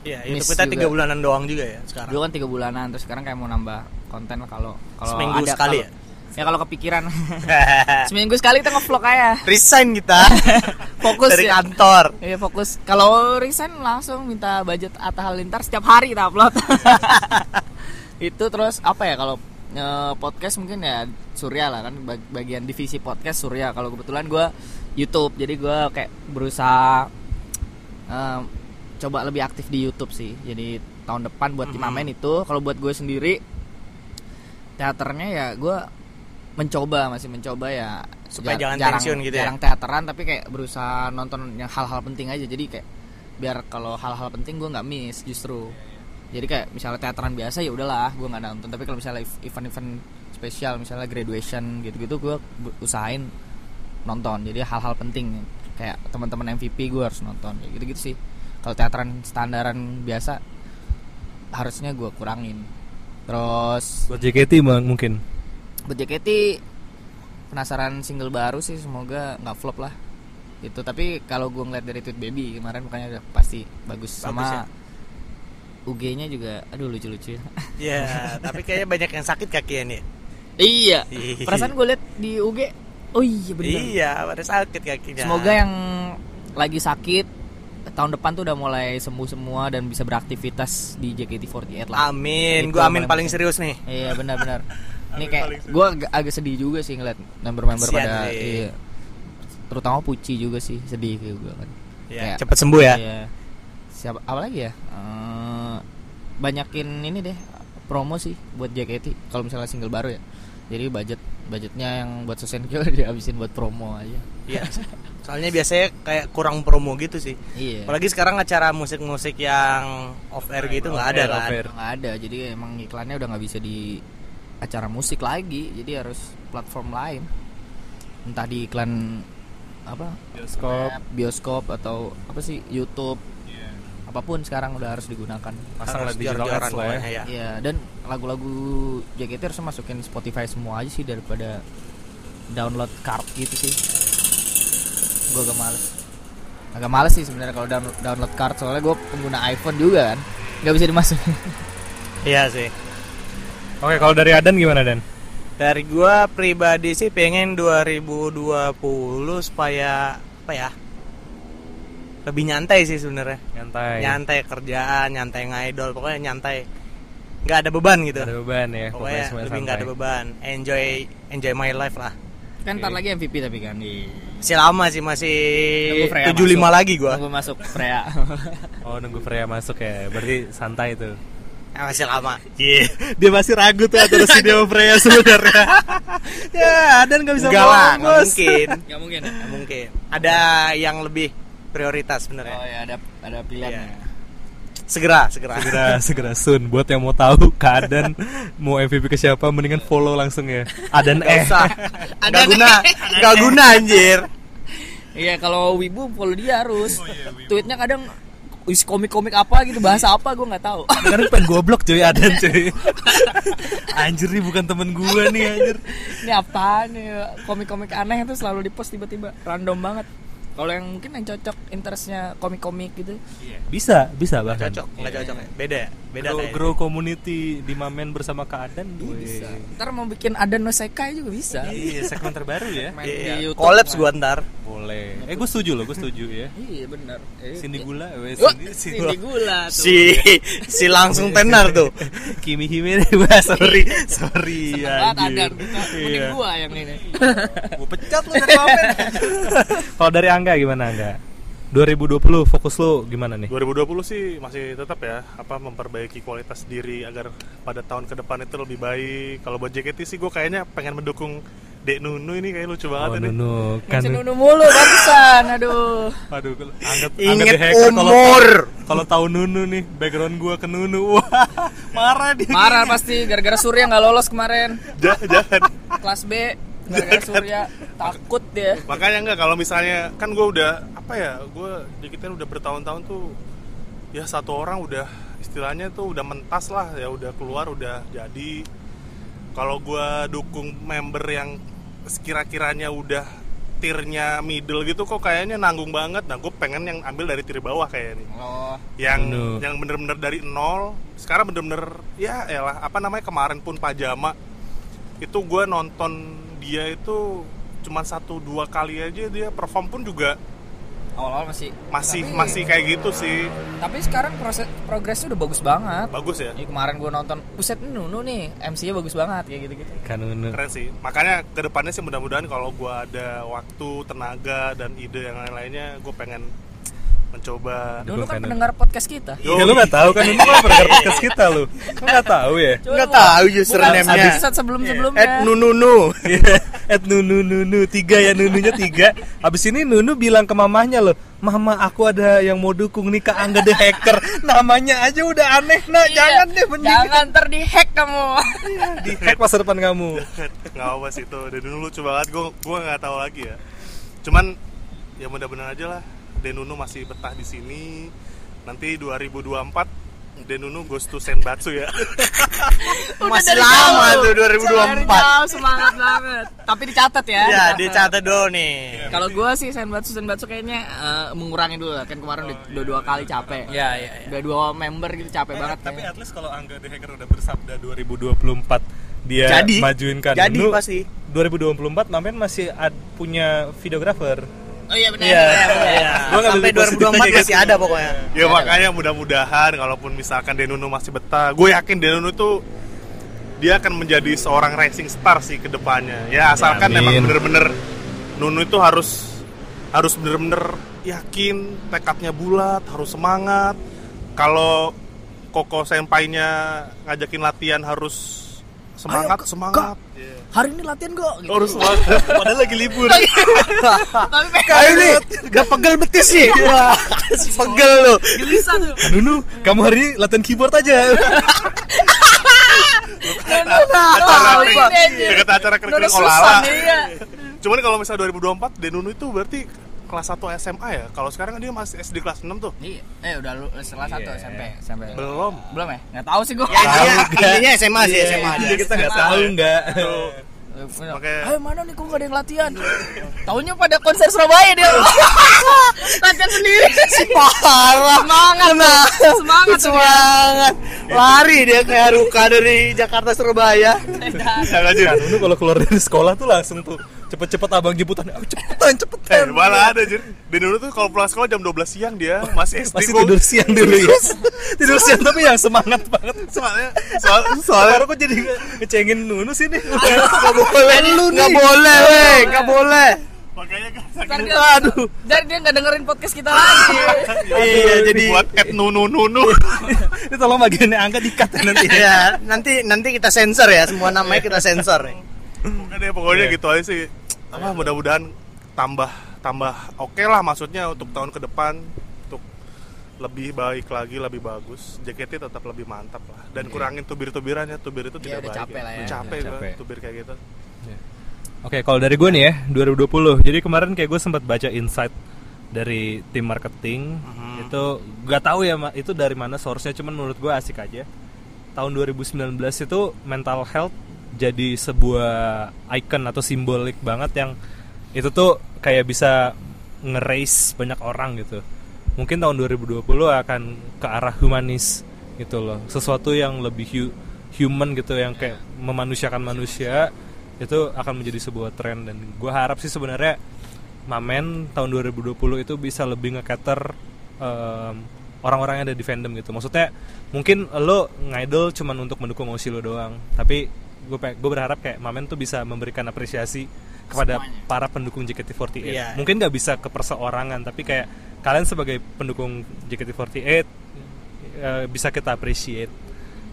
Iya, itu kita tiga bulanan doang juga ya sekarang. dulu kan tiga bulanan terus sekarang kayak mau nambah konten kalau kalau Seminggu ada sekali kalau- ya kalau kepikiran seminggu sekali kita ngevlog aja Resign kita fokus dari ya kantor. Iya fokus. Kalau resign langsung minta budget Atta Halilintar setiap hari kita upload. itu terus apa ya kalau eh, podcast mungkin ya Surya lah kan bag- bagian divisi podcast Surya. Kalau kebetulan gue YouTube jadi gue kayak berusaha eh, coba lebih aktif di YouTube sih. Jadi tahun depan buat di Mamen itu kalau buat gue sendiri teaternya ya gue mencoba masih mencoba ya Supaya jar- jangan pensiun gitu ya? jarang teateran tapi kayak berusaha nonton yang hal-hal penting aja. Jadi kayak biar kalau hal-hal penting gue nggak miss justru. Jadi kayak misalnya teateran biasa ya udahlah gue nggak nonton. Tapi kalau misalnya ev- event-event spesial misalnya graduation gitu-gitu gue usahain nonton. Jadi hal-hal penting kayak teman-teman MVP gue harus nonton kayak gitu-gitu sih. Kalau teateran standaran biasa harusnya gue kurangin. Terus Buat JKT mungkin. Buat JKT penasaran single baru sih semoga nggak flop lah itu tapi kalau gue ngeliat dari tweet baby kemarin makanya udah pasti bagus, sama ya? UG-nya juga aduh lucu-lucu Ya, tapi kayaknya banyak yang sakit kakinya nih. iya Iya. perasaan gue liat di UG oh iya bener Iya, pada sakit kakinya. semoga yang lagi sakit tahun depan tuh udah mulai sembuh semua dan bisa beraktivitas di JKT48 lah Amin, yang amin paling paling serius nih. Iya benar-benar. Ini kayak gue agak, agak sedih juga sih ngeliat member-member pada sih. iya. Terutama Puci juga sih sedih juga kan. Ya, Kayak- cepet sembuh ya. Iya. Siapa apa lagi ya? Eh, banyakin ini deh promo sih buat JKT kalau misalnya single baru ya. Jadi budget budgetnya yang buat Sosenkyo dihabisin buat promo aja. Iya. Soalnya biasanya kayak kurang promo gitu sih. Iya. Apalagi sekarang acara musik-musik yang off air gitu nggak ada kan. nggak ada jadi emang iklannya udah nggak bisa di acara musik lagi jadi harus platform lain. Entah di iklan apa? Bioskop. web, bioskop atau apa sih? YouTube. Apa pun sekarang udah harus digunakan. Pasang lah Harus digital ads lah ya. ya. Iya dan lagu-lagu JKT harus masukin Spotify semua aja sih daripada download card gitu sih. Gue agak males. Agak males sih sebenarnya kalau download, download card soalnya gue pengguna iPhone juga kan. Nggak bisa dimasukin. Iya sih. Oke, kalau dari Adan gimana Dan? Dari gua pribadi sih pengen 2020 supaya apa ya? Lebih nyantai sih sebenarnya. Nyantai. Nyantai kerjaan, nyantai ngidol, pokoknya nyantai. nggak ada beban gitu. Ada beban ya. Pokoknya semuanya lebih nggak ada beban. Enjoy enjoy my life lah. kan ntar lagi MVP tapi kan di Masih lama sih, masih 75 masuk. lagi gua. Nunggu masuk Freya Oh, nunggu Freya masuk ya. Berarti santai tuh. Eh, masih lama. Iya, dia masih ragu tuh antara si Dewa Freya sebenarnya. ya, Adan nggak bisa Enggak lah, nggak mungkin. nggak mungkin? Nggak mungkin. Ada yang lebih prioritas sebenarnya. oh ya ada ada pilihannya Iya. Segera, segera. Segera, segera Sun. Buat yang mau tahu keadaan mau MVP ke siapa, mendingan follow langsung ya. Adan Nggak eh. usah. Nggak guna, nggak guna anjir. Iya kalau Wibu follow dia harus. Tweetnya kadang isi komik-komik apa gitu bahasa apa gue nggak tahu. Kadang pengen goblok cuy Adan cuy. anjir nih bukan temen gua nih anjir. Ini apaan nih komik-komik aneh itu selalu di post tiba-tiba random banget. Kalau yang mungkin yang cocok interestnya komik-komik gitu. Bisa, bisa Nggak bahkan. cocok, nggak cocok ya. Beda ya? Beda Grow, kayak. grow community di Mamen bersama Kak Adan. Bisa. Wih. Ntar mau bikin ada no sekai juga bisa. Iya, segmen terbaru ya. Iya, di YouTube. Collapse gua ntar. Boleh. Eh, gue setuju loh, gue setuju ya. Iya benar. Eh, Cindy iya. Gula, weh, Wah, Cindy, Cindy gula tuh. Si si langsung tenar tuh. Kimi Hime sorry, sorry Seneng banget anjir. ada kita. Mending Iya. gua yang ini. Gua pecat lu dari Mamen. Kalau dari Angga gimana Angga? 2020 fokus lu gimana nih? 2020 sih masih tetap ya apa memperbaiki kualitas diri agar pada tahun ke depan itu lebih baik. Kalau buat JKT sih gue kayaknya pengen mendukung Dek Nunu ini kayak lucu Oh, banget ini. Nunu kan. Kan nunu mulu bagusan. Aduh. Aduh, kalau- Angga Ingat Angga di hacker kalau umur. kalau tahu Nunu nih, background gua ke Nunu. Wah, marah dia. Marah pasti gara-gara Surya nggak lolos kemarin. Ja- Jangan. Kelas B Surya takut dia. Makanya enggak kalau misalnya kan gue udah apa ya gue JKT udah bertahun-tahun tuh ya satu orang udah istilahnya tuh udah mentas lah ya udah keluar udah jadi. Kalau gue dukung member yang sekira-kiranya udah tirnya middle gitu kok kayaknya nanggung banget. Nah gue pengen yang ambil dari tir bawah kayak ini. Oh, yang Bener. yang bener-bener dari nol sekarang bener-bener ya elah apa namanya kemarin pun pajama itu gue nonton dia itu cuma satu dua kali aja dia perform pun juga awal-awal masih masih Tapi- masih kayak gitu sih Tapi sekarang proses progresnya udah bagus banget. bagus ya Ini kemarin gue nonton, buset Nunu nih, MC-nya bagus banget kayak gitu-gitu. Kan Nunu. keren sih makanya ke depannya sih mudah-mudahan kalau gue ada waktu tenaga dan ide yang lain-lainnya gue pengen mencoba Nunu kan pendengar podcast kita. Ya lu gak tahu kan Nunu kan pernah podcast kita lu. Lu gak tahu ya? Coba Nggak tahu username-nya. episode sebelum-sebelumnya. At nununu. At Nunu Nunu tiga ya Nununya tiga. Abis ini Nunu bilang ke mamahnya loh, Mama aku ada yang mau dukung nih Kak Angga the Hacker. Namanya aja udah aneh nah Iya, jangan deh mending Jangan ntar di hack kamu. di hack masa depan kamu. nggak apa sih itu dari dulu lucu banget gue gue nggak tahu lagi ya cuman ya mudah-mudahan aja lah Denunu masih betah di sini nanti 2024 Denunu goes to Senbatsu ya Masih lama jauh. tuh Dari 2024. jauh, semangat banget. Tapi dicatat ya. Ya, dicatat. dulu nih. Kalau gue sih Senbatsu Senbatsu kayaknya eh, mengurangi dulu lah. kan kemarin udah, udah dua kali capek. Ya, ya, ya. Udah dua member gitu capek banget. Tapi kayaknya. at least kalau Angga the Hacker udah bersabda 2024 dia Jadi. majuin kan Jadi pasti. 2024 Mamen masih ad- punya videographer. Oh iya benar. Iya, iya. Sampai positif 2024 aja, masih gitu. ada pokoknya. ya makanya mudah-mudahan kalaupun misalkan Denunu masih betah gue yakin Denunu tuh dia akan menjadi seorang racing star sih ke depannya ya asalkan amin. memang bener-bener Nunu itu harus harus bener-bener yakin tekadnya bulat harus semangat kalau Koko senpainya ngajakin latihan harus semangat Ayo, semangat Hari ini latihan kok. Gitu. harus semangat padahal lagi libur Tapi Kayak ini gak pegel betis sih. Wah, pegel lu. gelisah tuh. Nunu, kamu hari ini latihan keyboard aja. acara Oh, dekat acara kering Udah olahraga nih. Cuman kalau misalnya 2024 Denunu itu berarti kelas 1 SMA ya. Kalau sekarang kan dia masih SD kelas 6 tuh. Iya, eh udah lu satu Iya. SMP, SMP. Belum. Belum ya? Nggak tahu sih gua. Ya, intinya, intinya SMA sih SMA Iya, aja. kita nggak tahu nggak Makanya- Ayo mana nih kok nggak ada yang latihan? Taunya pada konser Surabaya dia. latihan sendiri. Parah. Semangat, Nah, semangat semangat. Lari dia kayak Haruka dari Jakarta Surabaya. Jangan kan kalau keluar dari sekolah tuh langsung tuh cepet-cepet abang jemputan oh, cepetan Eh, cepetan malah ada anjir. Dan dulu tuh kalau pulang sekolah jam 12 siang dia masih SD masih tidur siang dulu ya tidur siang tapi yang semangat banget Soalnya soal, soalnya soalnya kok jadi nge- ngecengin Nunu sih nih Gak boleh, gak boleh, weh, gak boleh. makanya kan dia, Aduh. Dari dia nggak dengerin podcast kita lagi. Iya, jadi buat at nunu nunu. ini tolong bagiannya angka dikat ya nanti ya ya nanti nanti kita sensor ya semua namanya kita sensor nih. Pokoknya pokoknya Iya. gitu aja sih. Apa mudah-mudahan tambah tambah oke lah maksudnya untuk tahun ke depan untuk lebih baik lagi, lebih bagus. JKT tetap lebih mantap lah dan kurangin tubir-tubirannya. Tubir itu Iya, tidak udah baik. capek lah ya. Udah capek gua capek. tubir kayak gitu. Oke, kalau dari gue nih ya, 2020. Jadi kemarin kayak gue sempat baca insight dari tim marketing. Itu gak tahu ya Ma, itu dari mana source-nya, cuman menurut gue asik aja. Tahun 2019 itu mental health jadi sebuah icon atau simbolik banget yang itu tuh kayak bisa nge-raise banyak orang gitu. Mungkin tahun 2020 akan ke arah humanis gitu loh. Sesuatu yang lebih hu- human gitu yang kayak memanusiakan manusia itu akan menjadi sebuah tren dan gue harap sih sebenarnya Mamen tahun 2020 itu bisa lebih nge-cater em, orang-orang yang ada di fandom gitu. Maksudnya mungkin lo ngidol cuman untuk mendukung Oshi lo doang, tapi gue gue berharap kayak Mamen tuh bisa memberikan apresiasi kepada Semuanya. para pendukung JKT48. Iya. Mungkin nggak bisa ke perseorangan, tapi kayak kalian sebagai pendukung JKT48 eh, bisa kita appreciate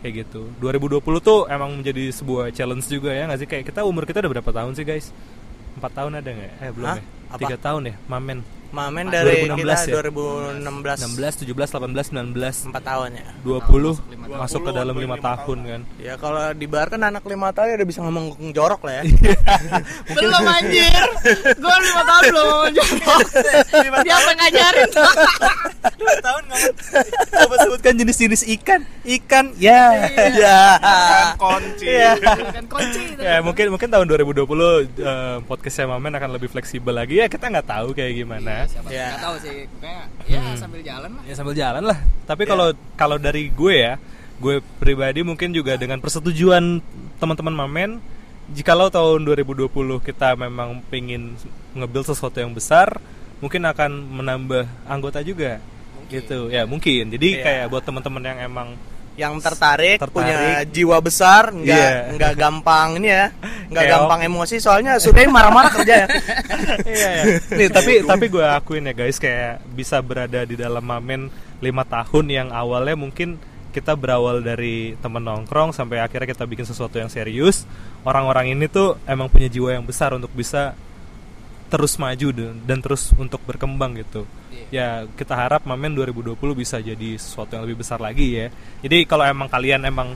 kayak gitu. 2020 tuh emang menjadi sebuah challenge juga ya nggak sih kayak kita umur kita udah berapa tahun sih guys? Empat tahun ada nggak? Eh belum Hah? ya? Tiga tahun ya, Mamen. Mamen dari 2016 kita ya? 2016 16, 17, 18, 19, 4 tahun ya. 20 lima masuk ke dalam lima tahun kan. Ya kalau di bar kan anak lima tahun udah bisa ngomong jorok lah ya. belum anjir. Gua lima tahun belum jorok. Dia apa ngajarin? tahun Coba sebutkan jenis-jenis ikan. Ikan ya. ya. Kan kunci. Iya. kan kunci itu. ya mungkin mungkin tahun 2020 eh, podcastnya Mamen akan lebih fleksibel lagi ya kita nggak tahu kayak gimana Siapa Ya. nggak tahu sih. Kayak ya sambil jalan lah. ya sambil jalan lah tapi kalau kalau dari gue ya gue pribadi mungkin juga dengan persetujuan teman-teman Mamen jikalau tahun 2020 kita memang pengen nge-build sesuatu yang besar mungkin akan menambah anggota juga gitu ya mungkin jadi Iya. kayak buat teman-teman yang emang Yang tertarik, Tertarik. punya jiwa besar, nggak Iya. nggak gampang ini ya, nggak gampang emosi soalnya sudah marah-marah kerja ya. iya, iya. Nih, tapi tapi gue akuin ya guys kayak bisa berada di dalam Mamen lima tahun yang awalnya mungkin kita berawal dari temen nongkrong sampai akhirnya kita bikin sesuatu yang serius. Orang-orang ini tuh emang punya jiwa yang besar untuk bisa terus maju dan terus untuk berkembang gitu. Ya kita harap Mamen 2020 bisa jadi sesuatu yang lebih besar lagi ya. Jadi kalau emang kalian emang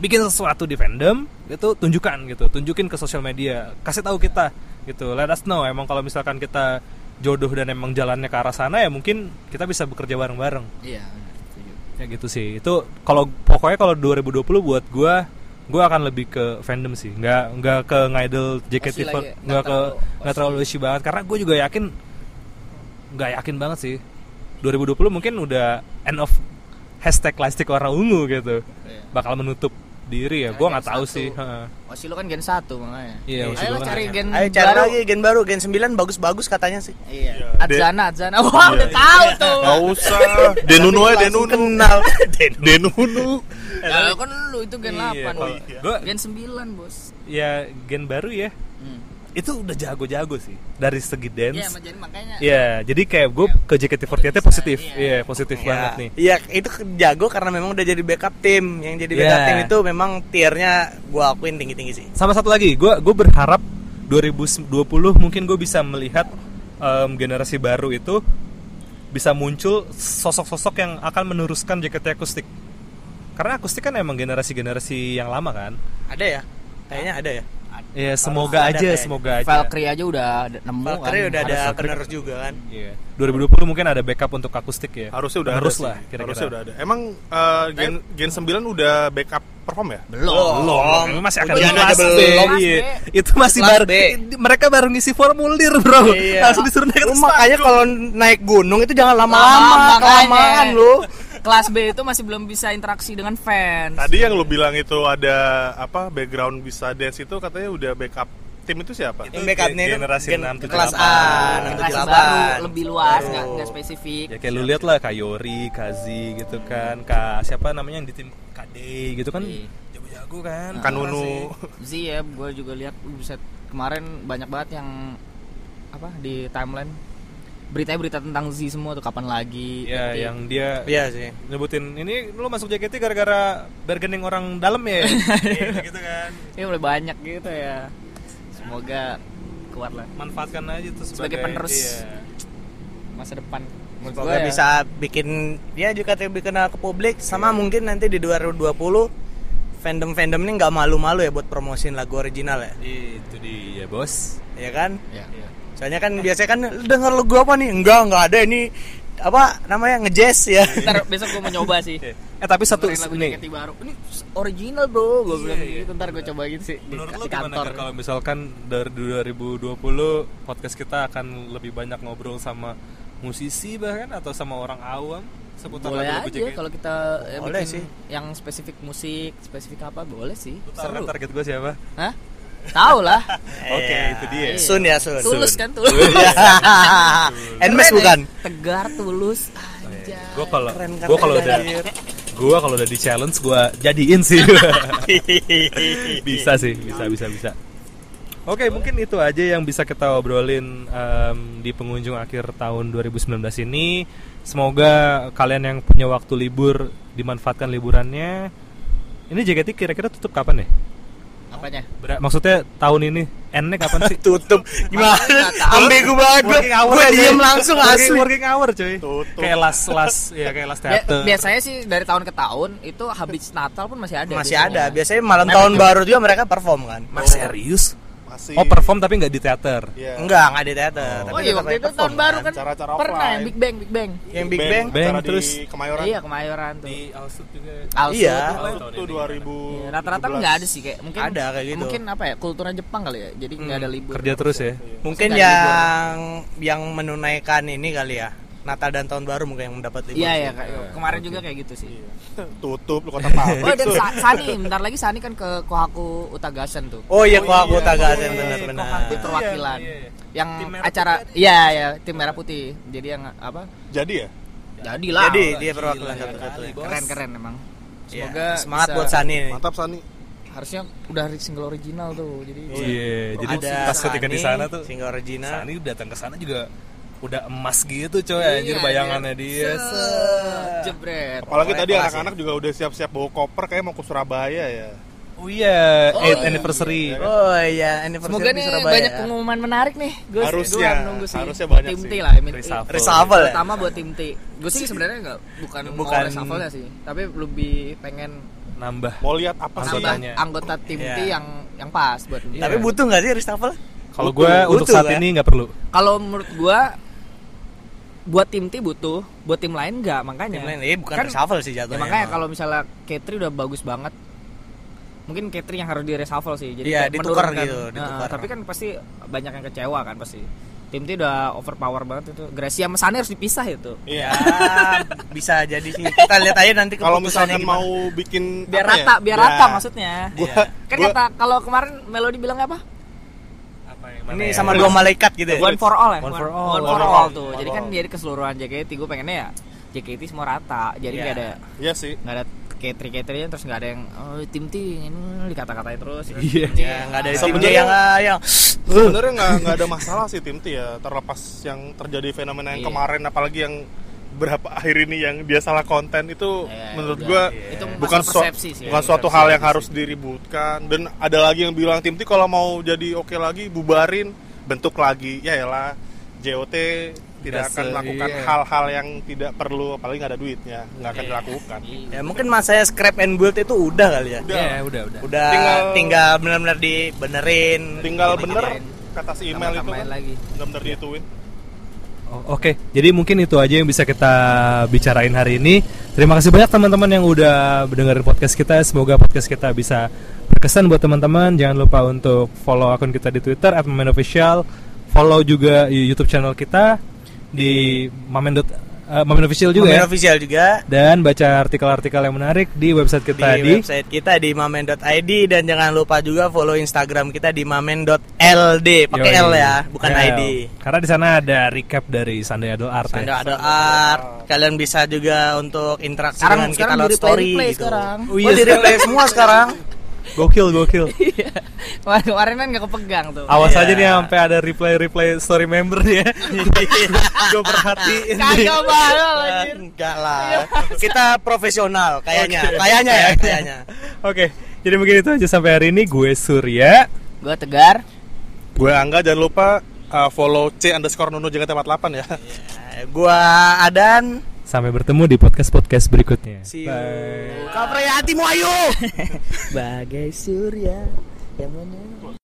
bikin sesuatu di fandom itu tunjukkan gitu. Tunjukin ke sosial media. Kasih tahu kita gitu. Let us know. Emang kalau misalkan kita jodoh dan emang jalannya ke arah sana ya mungkin kita bisa bekerja bareng-bareng. Iya. kayak gitu sih. Itu kalau pokoknya kalau 2020 buat gua gua akan lebih ke fandom sih. Nggak nggak ke ngidol JKT Oshi lagi ya? nggak Nggak ke nggak terlalu Oshi banget. Karena gue juga yakin nggak yakin banget sih 2020 mungkin udah end of hashtag plastik warna ungu gitu Iya. bakal menutup diri ya gue nggak tahu satu. sih heeh. Osi lu kan gen 1 makanya. Iya, Ayo lah kan cari gen- Ayo cari baru. lagi gen baru, gen 9 bagus-bagus katanya sih. Iya. Iya. Adzana, Adzana. Wah, udah tahu tuh. Gak usah. Denunu aja Langsung Denunu. kenal. Denunu. Ya, kan lu itu gen Iya, 8. kalau iya. gua- Gen 9, Bos. ya gen baru ya Hmm. Itu udah jago-jago sih dari segi Iya, dance jadi makanya Iya, jadi kayak gue ke JKT48 nya positif, iya positif banget nih. Iya, itu jago karena memang udah jadi backup tim. Yang jadi backup Iya. tim itu memang tiernya gua akuin tinggi-tinggi sih. Sama satu lagi, gue gue berharap 2020 mungkin gue bisa melihat em, generasi baru itu bisa muncul sosok-sosok yang akan meneruskan JKT akustik. Karena akustik kan emang generasi-generasi yang lama kan. Ada ya? Kayaknya ada ya. Ada Iya, semoga Harus ada aja, kayaknya. semoga aja. Valkyrie aja udah ada- nemu Valkyrie kan. udah ada penerus juga kan. Iya. 2020 mungkin ada backup untuk akustik ya. Harusnya udah Harus ada lah, sih. kira-kira. Harusnya udah ada. Emang eh, Gen Gen 9 udah backup perform ya? belum. Belum. Ini masih akan Ujian kelas belum. Iya. Itu masih baru mereka baru ngisi formulir, Bro. Iya. Langsung disuruh naik makanya kalau naik gunung itu jangan Lama, lama-lama, kelamaan lu. Kelas B itu masih belum bisa interaksi dengan fans. Tadi yang lu bilang itu ada apa background bisa dance itu katanya udah backup tim itu siapa? Yang backup nih generasi gen- 6, kelas 78. A, Generasi 68. baru lebih luas, nggak nggak spesifik. Ya kayak lu lihat lah Kayori, Kazi gitu kan. Kak siapa namanya yang di tim KD gitu kan. Iya. Jago-jago kan. Kanunu. Z ya, gue juga lihat buset kemarin banyak banget yang apa di timeline beritanya berita tentang Z semua tuh kapan lagi. Ya, Nanti- yang dia Iya sih. nyebutin ini lu masuk JKT gara-gara bargaining orang dalam ya Iya, gitu kan Ini mulai banyak gitu ya. Semoga kuat lah manfaatkan aja tuh Sebagai sebagai, penerus. iya. masa depan. Menurut Semoga ya, bisa bikin dia juga lebih kenal ke publik sama mungkin nanti di 2020 fandom-fandom ini nggak malu-malu ya buat promosiin lagu original ya. itu dia bos Ya kan? Ya. Soalnya kan biasanya kan "Lu denger lagu apa nih? Enggak, enggak ada ini apa namanya ngejazz ya. Ntar besok gue mau nyoba sih. eh tapi satu lagu nih baru. Ini original bro, gue bilang gitu. Ntar gue coba gitu sih di, menurut di lu gimana kantor. Kak, kalau misalkan dari 2020 podcast kita akan lebih banyak ngobrol sama musisi bahkan atau sama orang awam seputar boleh lagu-lagu aja kalau kita ya, Boleh sih. yang spesifik musik, spesifik apa boleh sih. Lu Seru. target gue siapa Hah? Tahu lah. oke Iya. itu dia Sun ya, Sun. Tulus kan tulus. Enmes bukan? ya. Tegar tulus. Anjay. gue kalau gue kalau udah gue kalau udah di challenge gue jadiin sih bisa sih bisa bisa bisa oke mungkin itu aja yang bisa kita obrolin em, di pengunjung akhir tahun 2019 ini semoga kalian yang punya waktu libur dimanfaatkan liburannya ini JKT kira-kira tutup kapan ya Apanya? Ber- maksudnya tahun ini endnya kapan sih Tutup. Gimana? Ambigu banget gue. Diem langsung working, asli. working hour cuy Tutup. kayak las las ya kayak las teater biasanya sih dari tahun ke tahun itu habis Natal pun masih ada. Masih biasanya. ada. Biasanya malam tahun baru juga mereka perform kan. Mas serius Masih. oh perform tapi nggak di teater Iya. Enggak, enggak di teater. Oh Tapi iya tetap waktu itu tahun baru kan Cara-cara pernah offline. yang Big Bang Big Bang. Yang Big Bang. Bang, acara terus di Kemayoran. Iya kemayoran tuh. di Alsut juga Alsut Iya. tuh. Itu tuh 2000. Iya, Rata-rata nggak ada sih kayak mungkin Ada kayak gitu. Mungkin apa ya kulturnya Jepang kali ya. Jadi nggak ada libur. kerja terus ya Mungkin Maksudnya yang yang menunaikan ini kali ya. Natal dan tahun baru mungkin yang mendapat libur. Iya sih. ya kayak kemarin juga kayak gitu sih. Tutup lu kota pabrik Oh dan. Sa- Sani, bentar lagi Sani kan ke Kohaku Utagasan tuh. Oh iya, kok aku iya. tagasen Oh, iya, benar-benar. Kohaku perwakilan. Iya, iya. Yang Tim merah acara iya ya tim merah putih. Jadi yang apa? Jadi ya? Jadilah. Jadi dia perwakilan satu-satunya. keren keren emang. Iya, Semoga semangat bisa- buat Sani nih. Mantap Sani. Harusnya udah single original tuh. Jadi iya jadi Ada pas ketika di sana tuh single original. Sani datang ke sana juga udah emas gitu coy Iya, anjir bayangannya dia Set, Jebret. Apalagi tadi anak-anak juga udah siap-siap bawa koper kayak mau ke Surabaya ya. oh iya Oh, 8th iya. anniversary Oh iya, anniversary Semoga di nih Surabaya. banyak pengumuman menarik nih. Gue Harusnya, nunggu sih. harusnya banyak tim T lah. I mean, Reshuffle. Reshuffle ya? Pertama buat tim T. Gue sih sebenarnya nggak bukan bukan reshuffle sih, tapi lebih pengen nambah Mau lihat apa sih? nambah Anggotanya. anggota tim T Iya. yang yang pas buat T. Tapi butuh nggak sih reshuffle? kalau gue untuk saat kan? ini nggak perlu Kalau menurut gua buat tim T butuh, buat tim lain nggak makanya. Tim lain, eh bukan Kan- reshuffle sih Ya, jatuhnya. makanya emang. kalau misalnya K3 udah bagus banget mungkin K3 yang harus di reshuffle sih jadi Iya, kayak ditukar menurunkan. gitu, Nah, ditukar. tapi kan pasti banyak yang kecewa kan pasti tim T udah overpower banget itu Gracia sama Sani harus dipisah itu Iya. ya bisa jadi sih. Kita lihat aja nanti Kalau gimana. mau bikin biar rata ya? biar Ya. rata maksudnya Gua, kan gua- kata kalau kemarin Melody bilang apa ini ya? sama dua malaikat gitu ya. one for all ya One for all. one for all all. tuh jadi kan jadi keseluruhan JKT gue pengennya ya JKT semua rata jadi Iya. nggak ada Iya sih. nggak ada K3 K3 nya terus nggak ada yang oh, tim T ini dikata-katain terus Iya. Ya, nggak ada tim Sebenarnya- yang yang Sebenarnya nggak nggak ada masalah sih tim T ya terlepas yang terjadi fenomena yang Iya. kemarin apalagi yang berapa akhir ini yang dia salah konten itu Ya, menurut udah. gua Itu bukan su- persepsi sih. bukan Iya, suatu persepsi hal yang aja harus diributkan dan ada lagi yang bilang tim T kalau mau jadi oke lagi bubarin bentuk lagi ya elah JOT tidak Gas, akan melakukan iya. hal-hal yang tidak perlu apalagi nggak ada duitnya nggak akan dilakukan Ya mungkin masanya scrap and build itu udah kali ya. Udah. Iya, udah, udah. Udah Tinggal- tinggal, benar-benar dibenerin. tinggal bener kata si email itu kan lagi. bener-bener diituin Oke, jadi mungkin itu aja yang bisa kita bicarain hari ini. Terima kasih banyak teman-teman yang udah mendengarin podcast kita. Semoga podcast kita bisa berkesan buat teman-teman. Jangan lupa untuk follow akun kita di Twitter @mamen_official. Follow juga YouTube channel kita di mamen. Eh, mamen official juga Mamen ya. official juga Dan baca artikel-artikel yang menarik di website kita di, di, website kita di mamen.id dan jangan lupa juga follow Instagram kita di mamen.ld pakai. L ya bukan Ya, ID Karena di sana ada recap dari Sunday Adult Art. ya. Sando ada art kalian bisa juga untuk interaksi Sekarang- dengan kita sekarang lewat di replay- story replay gitu. sekarang. Oh, iya, di replay semua sekarang Gokil, gokil. Iya. Kemarin kemarin kan nggak kepegang tuh. Awas Iya. aja nih sampai ada replay-replay story member nih ya. Gue perhatiin nih. Kagak anjir. enggak lah kita profesional kayaknya kayaknya ya kayaknya Oke, jadi mungkin itu aja sampai hari ini. Gue Surya. Gua tegar. gue angga jangan lupa uh, follow c underscore nuno tempat 8 ya Eh, gua Adan Sampai bertemu di podcast-podcast berikutnya. See you. Bye. Kaprayati mau ayo Bagai surya yang mana